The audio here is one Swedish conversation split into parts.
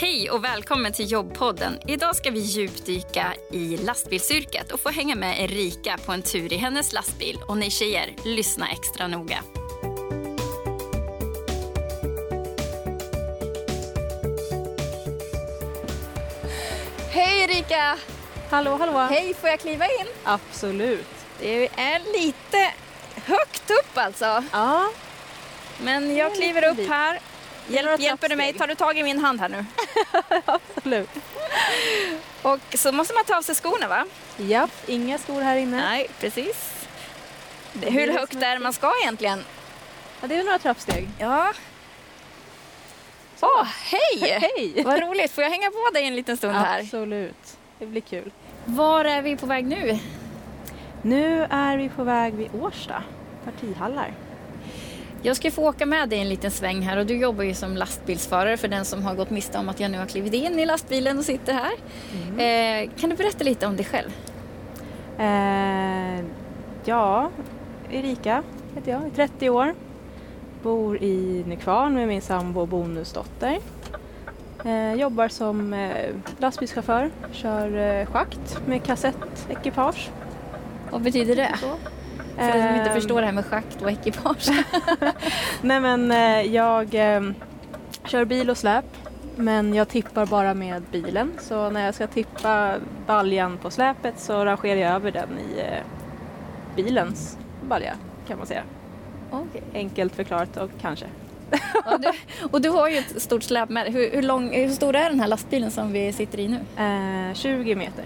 Hej och välkommen till jobbpodden. Idag ska vi djupdyka i lastbilsyrket och få hänga med Erika på en tur i hennes lastbil. Och ni tjejer, lyssna extra noga. Hej Erika! Hallå, hallå. Hej, får jag kliva in? Absolut. Det är lite högt upp alltså. Ja. Men jag kliver upp här. Hjälp, hjälper du mig? Tar du tag i min hand här nu? Absolut. Och så måste man ta av sig skorna va? Ja, inga skor här inne. Nej, precis. Det Hur det högt är är man ska egentligen? Ja, det är några trappsteg. Ja. Åh, hej! Hej! Vad roligt. Får jag hänga på dig en liten stund här? Absolut. Det blir kul. Var är vi på väg nu? Nu är vi på väg vid Årsta partihallar. Jag ska få åka med dig en liten sväng här och du jobbar ju som lastbilsförare för den som har gått miste om att jag nu har klivit in i lastbilen och sitter här. Eh, kan du berätta lite om dig själv? Eh, ja, Erika heter jag, är 30 år. Bor i Nykvarn med min sambo och bonusdotter. Eh, jobbar som eh, lastbilschaufför, kör eh, schakt med kassettekipage. Vad betyder det? Så. För den som inte Ehm, förstår det här med schakt och ekipage. Nej men eh, jag eh, kör bil och släp men jag tippar bara med bilen så när jag ska tippa baljan på släpet så rangerar jag över den i eh, bilens balja kan man säga. Okej. Enkelt förklarat och kanske. Ja, du, och du har ju ett stort släp med hur, hur, lång, hur stor är den här lastbilen som vi sitter i nu? Eh, 20 meter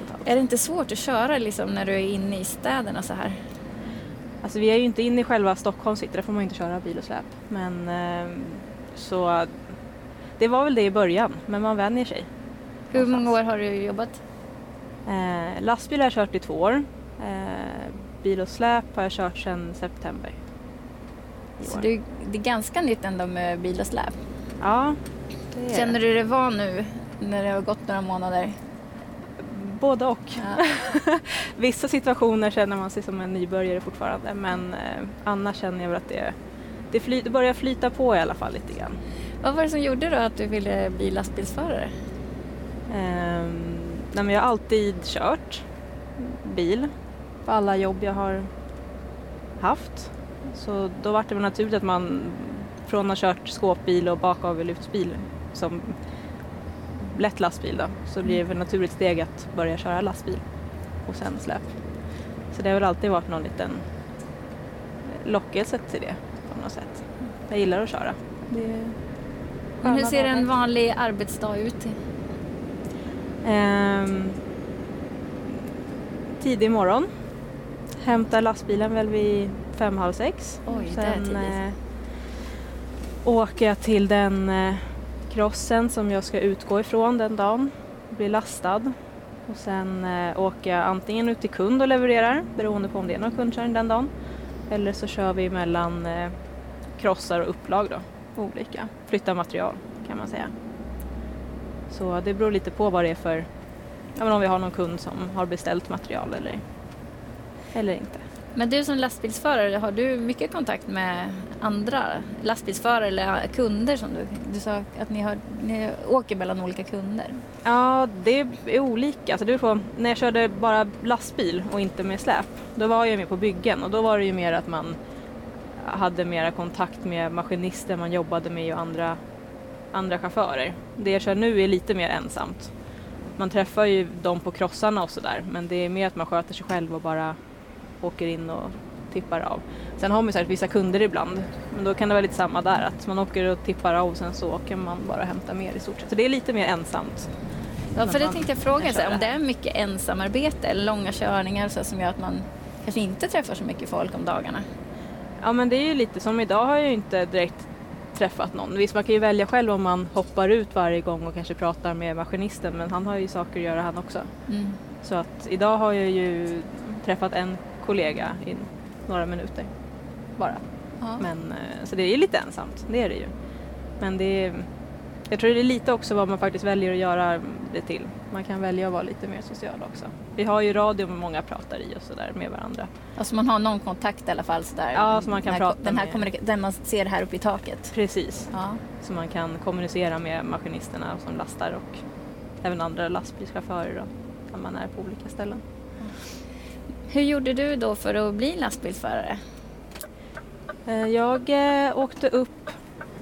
totalt. Är det inte svårt att köra liksom när du är inne i städerna så här? Alltså vi är ju inte inne i själva Stockholm city, där får man ju inte köra bil och släp. Men eh, så det var väl det i början men man vänjer sig. Hur många år har du jobbat? Eh, lastbil har jag kört i två år. Eh, bil och släp har jag kört sedan september. Så du, det är ganska nytt ändå med bil och släp. Ja, det Känner du dig van nu när det har gått några månader? Både och. Ja. Vissa situationer känner man sig som en nybörjare fortfarande men eh, annars känner jag väl att det, det, fly, det börjar flyta på i alla fall lite grann. Vad var det som gjorde då att du ville bli lastbilsförare? Ehm, nej, men jag har alltid kört bil på alla jobb jag har haft. Så då var det väl naturligt att man från att ha kört skåpbil och bakavellyftsbil som lätt lastbil då, så blir det väl naturligt steg att börja köra lastbil och sen släp. Så det har väl alltid varit någon liten lockelse till det på något sätt. Jag gillar att köra. Men hur ser en vanlig arbetsdag ut? Ehm, tidig morgon. Hämtar lastbilen väl vid fem, halv sex. Oj, det är tidigt. eh, åker jag till den eh, krossen som jag ska utgå ifrån den dagen. Blir lastad. Och sen eh, åker jag antingen ut till kund och levererar beroende på om det är någon kundkörning den dagen. Eller så kör vi mellan eh, krossar och upplag då. Olika. Flyttar material kan man säga. Så det beror lite på vad det är för, ja, men om vi har någon kund som har beställt material eller, eller inte. Men du som lastbilsförare, har du mycket kontakt med andra lastbilsförare eller kunder som du, du sa att ni, har, ni åker mellan olika kunder? Ja, det är olika. Alltså det beror på, när jag körde bara lastbil och inte med släp, då var jag med på byggen och då var det ju mer att man hade mera kontakt med maskinister man jobbade med och andra, andra chaufförer. Det jag kör nu är lite mer ensamt. Man träffar ju dem på krossarna och sådär men det är mer att man sköter sig själv och bara åker in och tippar av. Sen har man ju säkert vissa kunder ibland men då kan det vara lite samma där att man åker och tippar av och sen så åker man bara och hämtar mer i stort sett. Så det är lite mer ensamt. Ja, för det tänkte jag fråga, så om det är mycket ensamarbete eller långa körningar så som gör att man kanske inte träffar så mycket folk om dagarna. Ja men det är ju lite som idag har jag ju inte direkt träffat någon. Visst man kan ju välja själv om man hoppar ut varje gång och kanske pratar med maskinisten men han har ju saker att göra han också. Mm. Så att idag har jag ju träffat en kollega i några minuter bara. Ja. Men, eh, så det är ju lite ensamt, det är det ju. Men det är, Jag tror det är lite också vad man faktiskt väljer att göra det till. Man kan välja att vara lite mer social också. Vi har ju radio med många pratar i och sådär med varandra. Alltså man har någon kontakt i alla fall sådär. Ja, så man kan den här, prata den här med- Den man ser här uppe i taket. Precis. Ja. Så man kan kommunicera med maskinisterna som lastar och även andra lastbilschaufförer då, när man är på olika ställen. Hur gjorde du då för att bli lastbilsförare? Eh, Jag eh, åkte upp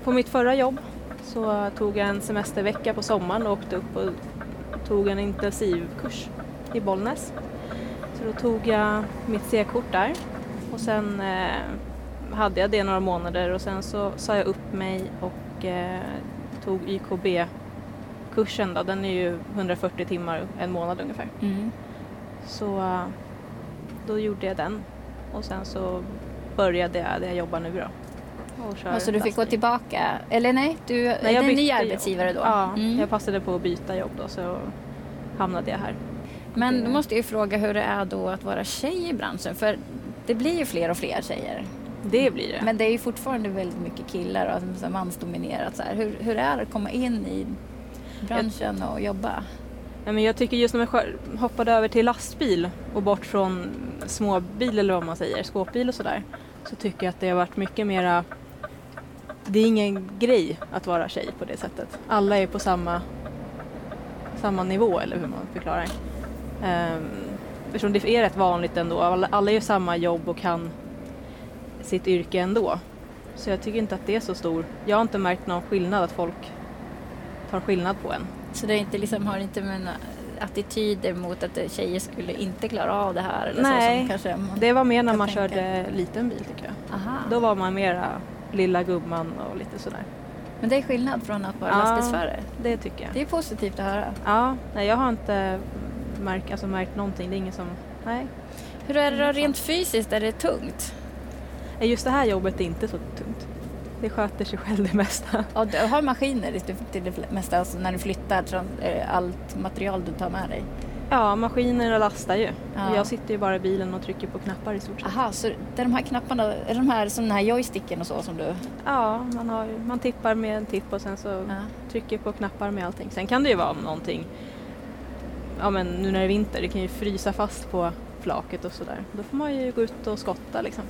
på mitt förra jobb så tog jag en semestervecka på sommaren och åkte upp och tog en intensivkurs i Bollnäs. Så då tog jag mitt C-kort där och sen eh, hade jag det några månader och sen så sa jag upp mig och tog YKB-kursen då. Den är ju 140 timmar en månad ungefär. Mm. Så då gjorde jag den och sen så började jag där jag jobbar nu då. Och kör Alltså du fick gå tillbaka, eller nej, du Nej, är en ny arbetsgivare jobb. då? Ja, Mm. jag passade på att byta jobb då så hamnade jag här. Men då måste jag ju fråga hur det är då att vara tjej i branschen för det blir ju fler och fler tjejer. Det blir det. Men det är ju fortfarande väldigt mycket killar och så mansdominerat. Så här. Hur, hur är det att komma in i branschen och jobba? Nej, men jag tycker just när man hoppade över till lastbil och bort från småbil eller vad man säger, skåpbil och sådär, så tycker jag att det har varit mycket mera det är ingen grej att vara tjej på det sättet. Alla är på samma, samma nivå eller hur man förklarar. Um, eftersom det är rätt vanligt ändå. Alla, alla gör samma jobb och kan sitt yrke ändå. Så jag tycker inte att det är så stor. Jag har inte märkt någon skillnad att folk tar skillnad på en. Så det är inte liksom, har inte med attityder mot att tjejer skulle inte klara av det här? Eller Så Nej, som kanske man, Det var mer när man tänker. körde liten bil tycker jag. Aha. Då var man mera lilla gumman och lite sådär. Men det är skillnad från att vara Ja. lastbilsförare? Det tycker jag. Det är positivt att höra. Ja, nej, jag har inte märkt, alltså, märkt någonting. Det är ingen som, nej. Hur är det då rent fysiskt? Är det tungt? Nej, Just det här jobbet är inte så tungt. Det sköter sig själv det mesta. Ja, du har maskiner till- det mesta, alltså när du flyttar eh, allt material du tar med dig? Ja, maskinerna lastar ju. Ja. Jag sitter ju bara i bilen och trycker på knappar i stort sett. Aha, så det är de här knapparna, är de här som den här joysticken och så som du... Ja, man, har man tippar med en tipp och sen så Ja. trycker på knappar med allting. Sen kan det ju vara om någonting, ja men nu när det är vinter, det kan ju frysa fast på flaket och sådär. Då får man ju gå ut och skotta liksom.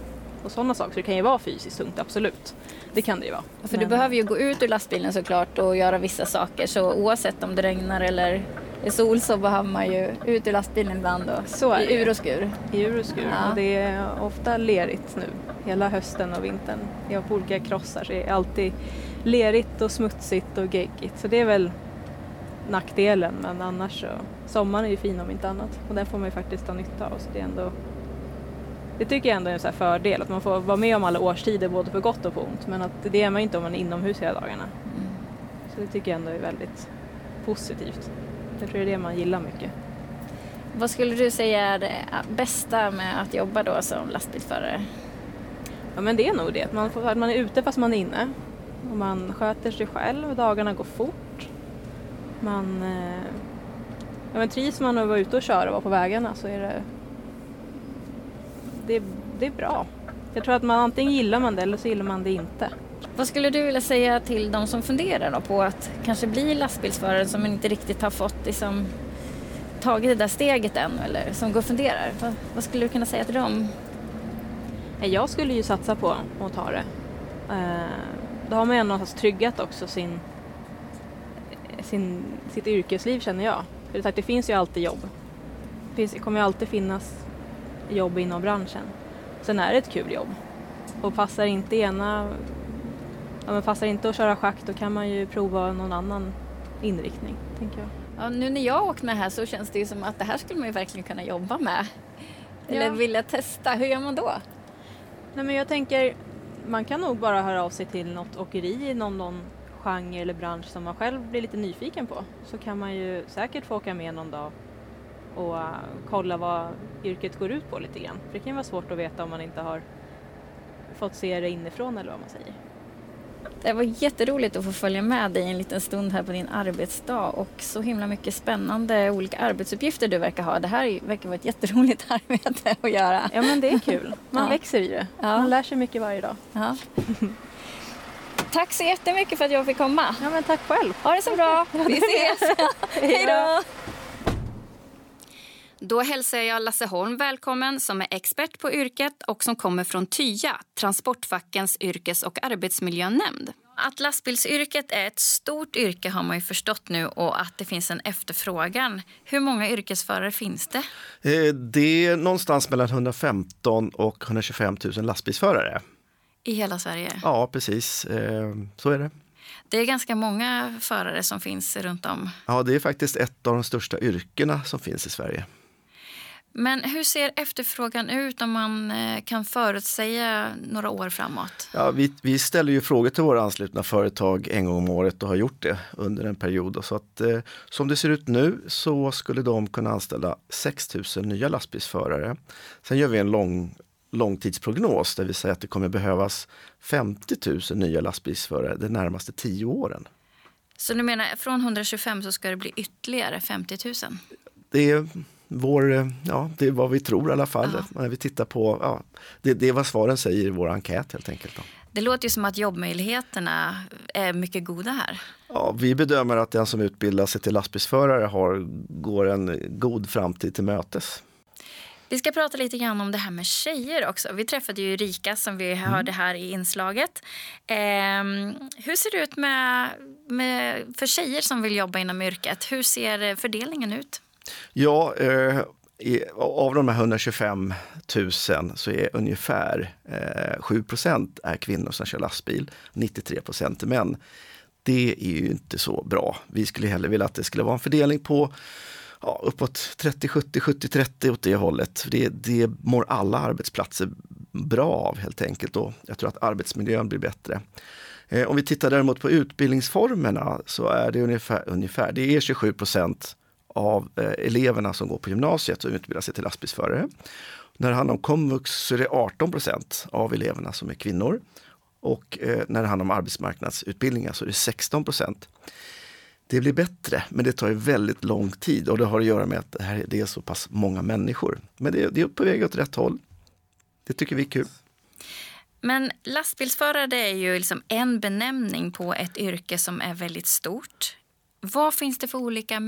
Och sådana saker. Så det kan ju vara fysiskt tungt, absolut. Det kan det ju vara. För du Men- behöver ju gå ut ur lastbilen såklart och göra vissa saker. Så oavsett om det regnar eller är sol så behöver man ju ut ur lastbilen ibland och Så i ur och skur. I ur och skur. Ja. Och det är ofta lerigt nu. Hela hösten och vintern. Jag har på olika krossar så det är alltid lerigt och smutsigt och geggigt. Så det är väl nackdelen. Men annars så, sommaren är ju fin om inte annat. Och den får man ju faktiskt ta nytta av. Så det är ändå det tycker jag ändå är en så här fördel, att man får vara med om alla årstider både på gott och på ont. Men att det är man inte om man är inomhus hela dagarna. Mm. Så det tycker jag ändå är väldigt positivt. Jag tror det är det man gillar mycket. Vad skulle du säga är det bästa med att jobba då som lastbilsförare? Ja men det är nog det, att man, får, att man är ute fast man är inne. Och man sköter sig själv, dagarna går fort. Man eh, ja, men trivs man att vara ute och köra och vara på vägarna så är det, det, det är bra. Jag tror att man antingen gillar man det eller så gillar man det inte. Vad skulle du vilja säga till de som funderar på att kanske bli lastbilsförare som inte riktigt har fått liksom, tagit det där steget än eller som går och funderar? Vad, vad skulle du kunna säga till dem? Jag skulle ju satsa på att ta det. Eh, Då har man ju någonstans tryggat också sin, sin, sitt yrkesliv känner jag. För det, är sagt, det finns ju alltid jobb. Det kommer ju alltid finnas jobb inom branschen. Sen är det ett kul jobb. Och passar inte ena, ja, men passar inte att köra schakt då kan man ju prova någon annan inriktning, tänker jag. Ja, nu när jag har åkt med här så känns det ju som att det här skulle man ju verkligen kunna jobba med. Eller Ja. vilja testa. Hur gör man då? Nej men jag tänker, man kan nog bara höra av sig till något åkeri inom någon genre eller bransch som man själv blir lite nyfiken på. Så kan man ju säkert få åka med någon dag och kolla vad yrket går ut på lite grann. För det kan ju vara svårt att veta om man inte har fått se det inifrån eller vad man säger. Det var jätteroligt att få följa med dig en liten stund här på din arbetsdag och så himla mycket spännande olika arbetsuppgifter du verkar ha. Det här är- verkar vara ett jätteroligt arbete att göra. Ja men det är kul, man Ja. växer i det. Ja. Man lär sig mycket varje dag. Ja. tack så jättemycket för att jag fick komma. Ja, men tack själv. Ha det så bra. Vi ses. Hej då. Då hälsar jag Lasse Holm välkommen som är expert på yrket och som kommer från TYA, Transportfackens yrkes och arbetsmiljönämnd. Att lastbilsyrket är ett stort yrke har man ju förstått nu och att det finns en efterfrågan. Hur många yrkesförare finns det? Eh, det är någonstans mellan 115 och 125 000 lastbilsförare. I hela Sverige? Ja, precis. Eh, så är det. Det är ganska många förare som finns runt om. Ja, det är faktiskt ett av de största yrkena som finns i Sverige. Men hur ser efterfrågan ut om man eh, kan förutsäga några år framåt? Ja, vi, vi ställer ju frågor till våra anslutna företag en gång om året och har gjort det under en period. Så att, eh, som det ser ut nu så skulle de kunna anställa 6 000 nya lastbilsförare. Sen gör vi en lång, långtidsprognos där vi säger att det kommer behövas 50 000 nya lastbilsförare de närmaste tio åren. Så du menar från 125 så ska det bli ytterligare 50 000? Det är vår, eh, ja, det är vad vi tror i alla fall. Ja. När vi tittar på, ja, det, det är vad svaren säger i vår enkät helt enkelt. Då. Det låter ju som att jobbmöjligheterna är mycket goda här. Ja, vi bedömer att den som utbildar sig till lastbilsförare har, går en god framtid till mötes. Vi ska prata lite grann om det här med tjejer också. Vi träffade ju Rika som vi hörde här i inslaget. Ehm, hur ser det ut med, med, för tjejer som vill jobba inom yrket? Hur ser fördelningen ut? Ja, eh, i, av de här 125 000 så är ungefär eh, 7% är kvinnor som kör lastbil, 93 är män. Det är ju inte så bra. Vi skulle hellre vilja att det skulle vara en fördelning på ja, uppåt 30, 70, 70, 30 åt det hållet. Det, det mår alla arbetsplatser bra av helt enkelt och jag tror att arbetsmiljön blir bättre. Eh, om vi tittar däremot på utbildningsformerna så är det ungefär, ungefär det är 27 av eh, eleverna som går på gymnasiet och utbildar sig till lastbilsförare. När det handlar om komvux så är det 18% av eleverna som är kvinnor. Och eh, när det handlar om arbetsmarknadsutbildningar så är det 16% Det blir bättre, men det tar ju väldigt lång tid och det har att göra med att det, här, det är så pass många människor. Men det, det är på väg åt rätt håll. Det tycker vi är kul. Men lastbilsförare är ju liksom en benämning på ett yrke som är väldigt stort. Vad finns det för olika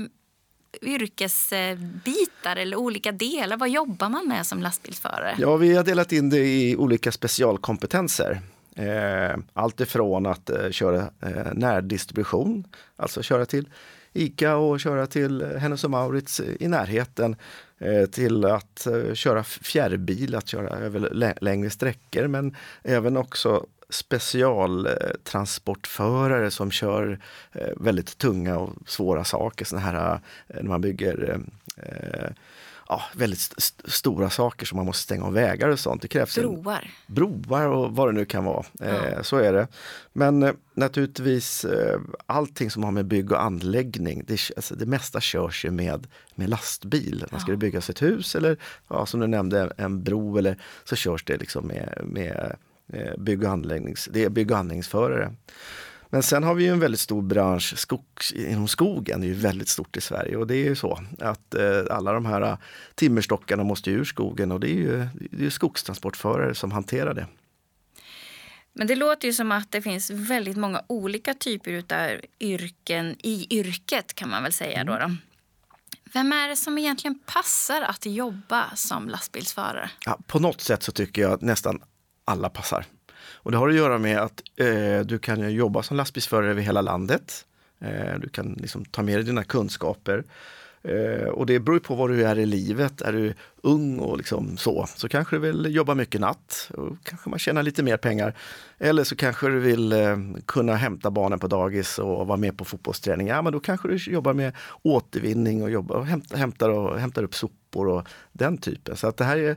yrkesbitar eller olika delar? Vad jobbar man med som lastbilsförare? Ja, vi har delat in det i olika specialkompetenser. Eh, allt ifrån att eh, köra eh, närdistribution, alltså köra till ICA och köra till eh, Hennes och Mauritz eh, i närheten eh, till att köra fjärrbil, att köra över längre sträckor men även också specialtransportförare som kör eh, väldigt tunga och svåra saker. Såna här när man bygger ja, väldigt st stora saker som man måste stänga av vägar och sånt. Det krävs broar. En, broar och vad det nu kan vara. Ja. Eh, så är det. Men eh, naturligtvis eh, allting som har med bygg och anläggning, det, alltså, det mesta körs ju med, med lastbil. Man ska ja. bygga ett hus eller ja, som du nämnde en bro eller så körs det liksom med, med eh, bygg och anläggnings, det är bygg och anläggningsförare. Men sen har vi en väldigt stor bransch skogs, inom skogen, det är ju väldigt stort i Sverige och det är ju så att eh, alla de här eh, timmerstockarna måste ur skogen och det är ju det är skogstransportförare som hanterar det. Men det låter ju som att det finns väldigt många olika typer av yrken i yrket kan man väl säga mm. då, då. Vem är det som egentligen passar att jobba som lastbilsförare? Ja, på något sätt så tycker jag nästan alla passar. Och det har att göra med att eh, du kan jobba som lastbilsförare över hela landet. Eh, du kan liksom ta med dig dina kunskaper. Eh, och det beror på var du är i livet. Är du ung och liksom så, så kanske du vill jobba mycket natt. Och kanske man tjänar lite mer pengar. Eller så kanske du vill eh, kunna hämta barnen på dagis och vara med på fotbollsträning. Ja, men då kanske du jobbar med återvinning och, jobba, och hämtar, hämtar, och, hämtar upp sopor och den typen. Så att det här är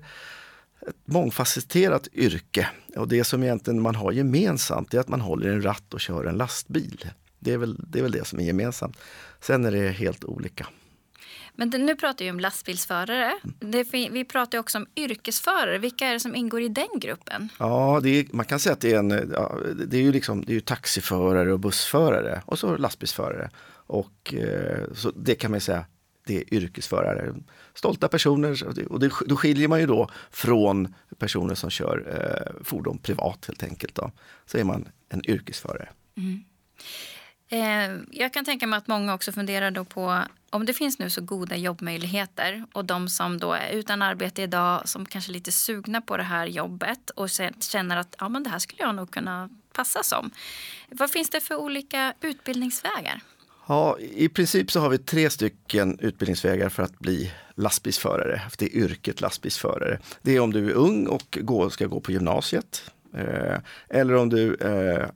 ett mångfacetterat yrke. Och det som egentligen man har gemensamt är att man håller en ratt och kör en lastbil. Det är väl det, är väl det som är gemensamt. Sen är det helt olika. Men det, nu pratar vi om lastbilsförare. Det, vi pratar också om yrkesförare. Vilka är det som ingår i den gruppen? Ja, är, man kan säga att det är, en, det är ju liksom, det är taxiförare och bussförare och så lastbilsförare. Och eh, så det kan man säga det är yrkesförare. Stolta personer och det, då skiljer man ju då från personer som kör eh, fordon privat helt enkelt. Då. Så är man en yrkesförare. Mm. Eh, jag kan tänka mig att många också funderar då på om det finns nu så goda jobbmöjligheter och de som då är utan arbete idag som kanske är lite sugna på det här jobbet och känner att ja, men det här skulle jag nog kunna passa som. Vad finns det för olika utbildningsvägar? Ja, I princip så har vi tre stycken utbildningsvägar för att bli lastbilsförare. Det är yrket lastbilsförare. Det är om du är ung och ska gå på gymnasiet. Eh, eller om du eh,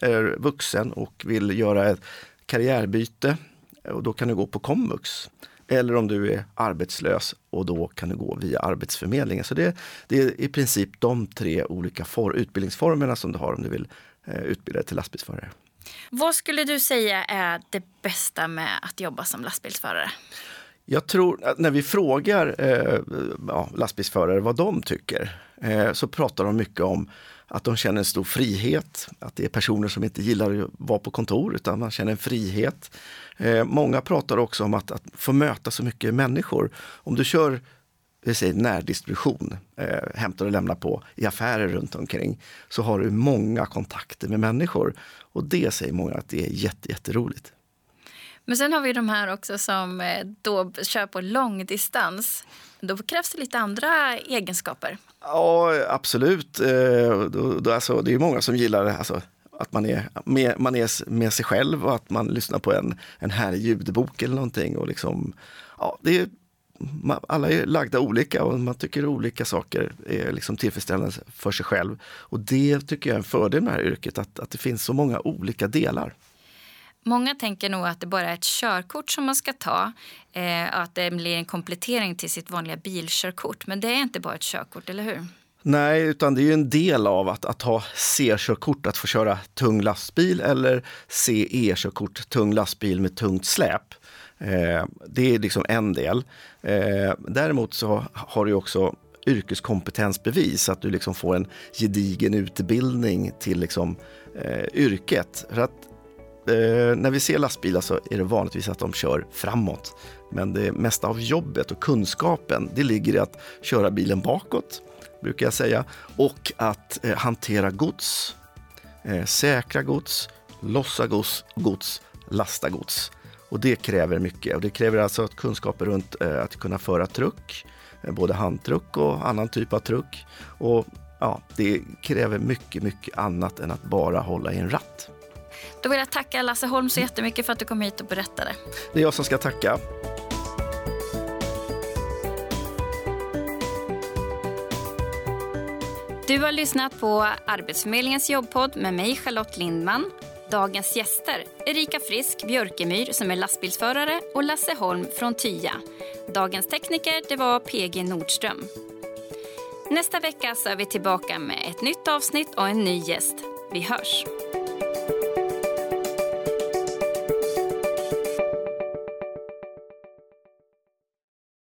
är vuxen och vill göra ett karriärbyte och då kan du gå på komvux. Eller om du är arbetslös och då kan du gå via Arbetsförmedlingen. Så det, det är i princip de tre olika for, utbildningsformerna som du har om du vill eh, utbilda dig till lastbilsförare. Vad skulle du säga är det bästa med att jobba som lastbilsförare? Jag tror att när vi frågar eh, ja, lastbilsförare vad de tycker eh, så pratar de mycket om att de känner en stor frihet, att det är personer som inte gillar att vara på kontor utan man känner en frihet. Eh, många pratar också om att, att få möta så mycket människor. Om du kör vi säger närdistribution, eh, hämtar och lämnar på i affärer runt omkring, så har du många kontakter med människor. Och det säger många att det är jätte, jätteroligt. Men sen har vi de här också som eh, då kör på långdistans. Då krävs det lite andra egenskaper. Ja, absolut. Eh, då, då, alltså, det är många som gillar alltså, att man är, med, man är med sig själv och att man lyssnar på en, en härlig ljudbok eller någonting. Och liksom, ja, det är, alla är lagda olika och man tycker olika saker är liksom tillfredsställande för sig själv. Och det tycker jag är en fördel med det här yrket, att, att det finns så många olika delar. Många tänker nog att det bara är ett körkort som man ska ta eh, att det blir en komplettering till sitt vanliga bilkörkort. Men det är inte bara ett körkort, eller hur? Nej, utan det är en del av att, att ha C-körkort, att få köra tung lastbil eller CE-körkort, tung lastbil med tungt släp. Eh, det är liksom en del. Eh, däremot så har du också yrkeskompetensbevis, att du liksom får en gedigen utbildning till liksom, eh, yrket. För att eh, när vi ser lastbilar så är det vanligtvis att de kör framåt. Men det mesta av jobbet och kunskapen, det ligger i att köra bilen bakåt, brukar jag säga, och att eh, hantera gods. Eh, säkra gods, lossa gods, gods, lasta gods. Och det kräver mycket. Och det kräver alltså kunskaper runt eh, att kunna föra truck, eh, både handtruck och annan typ av truck. Och ja, det kräver mycket, mycket annat än att bara hålla i en ratt. Då vill jag tacka Lasse Holm så jättemycket för att du kom hit och berättade. Det är jag som ska tacka. Du har lyssnat på Arbetsförmedlingens jobbpodd med mig Charlotte Lindman. Dagens gäster Erika Frisk Björkemyr som är lastbilsförare och Lasse Holm från Tya. Dagens tekniker det var PG Nordström. Nästa vecka så är vi tillbaka med ett nytt avsnitt och en ny gäst. Vi hörs!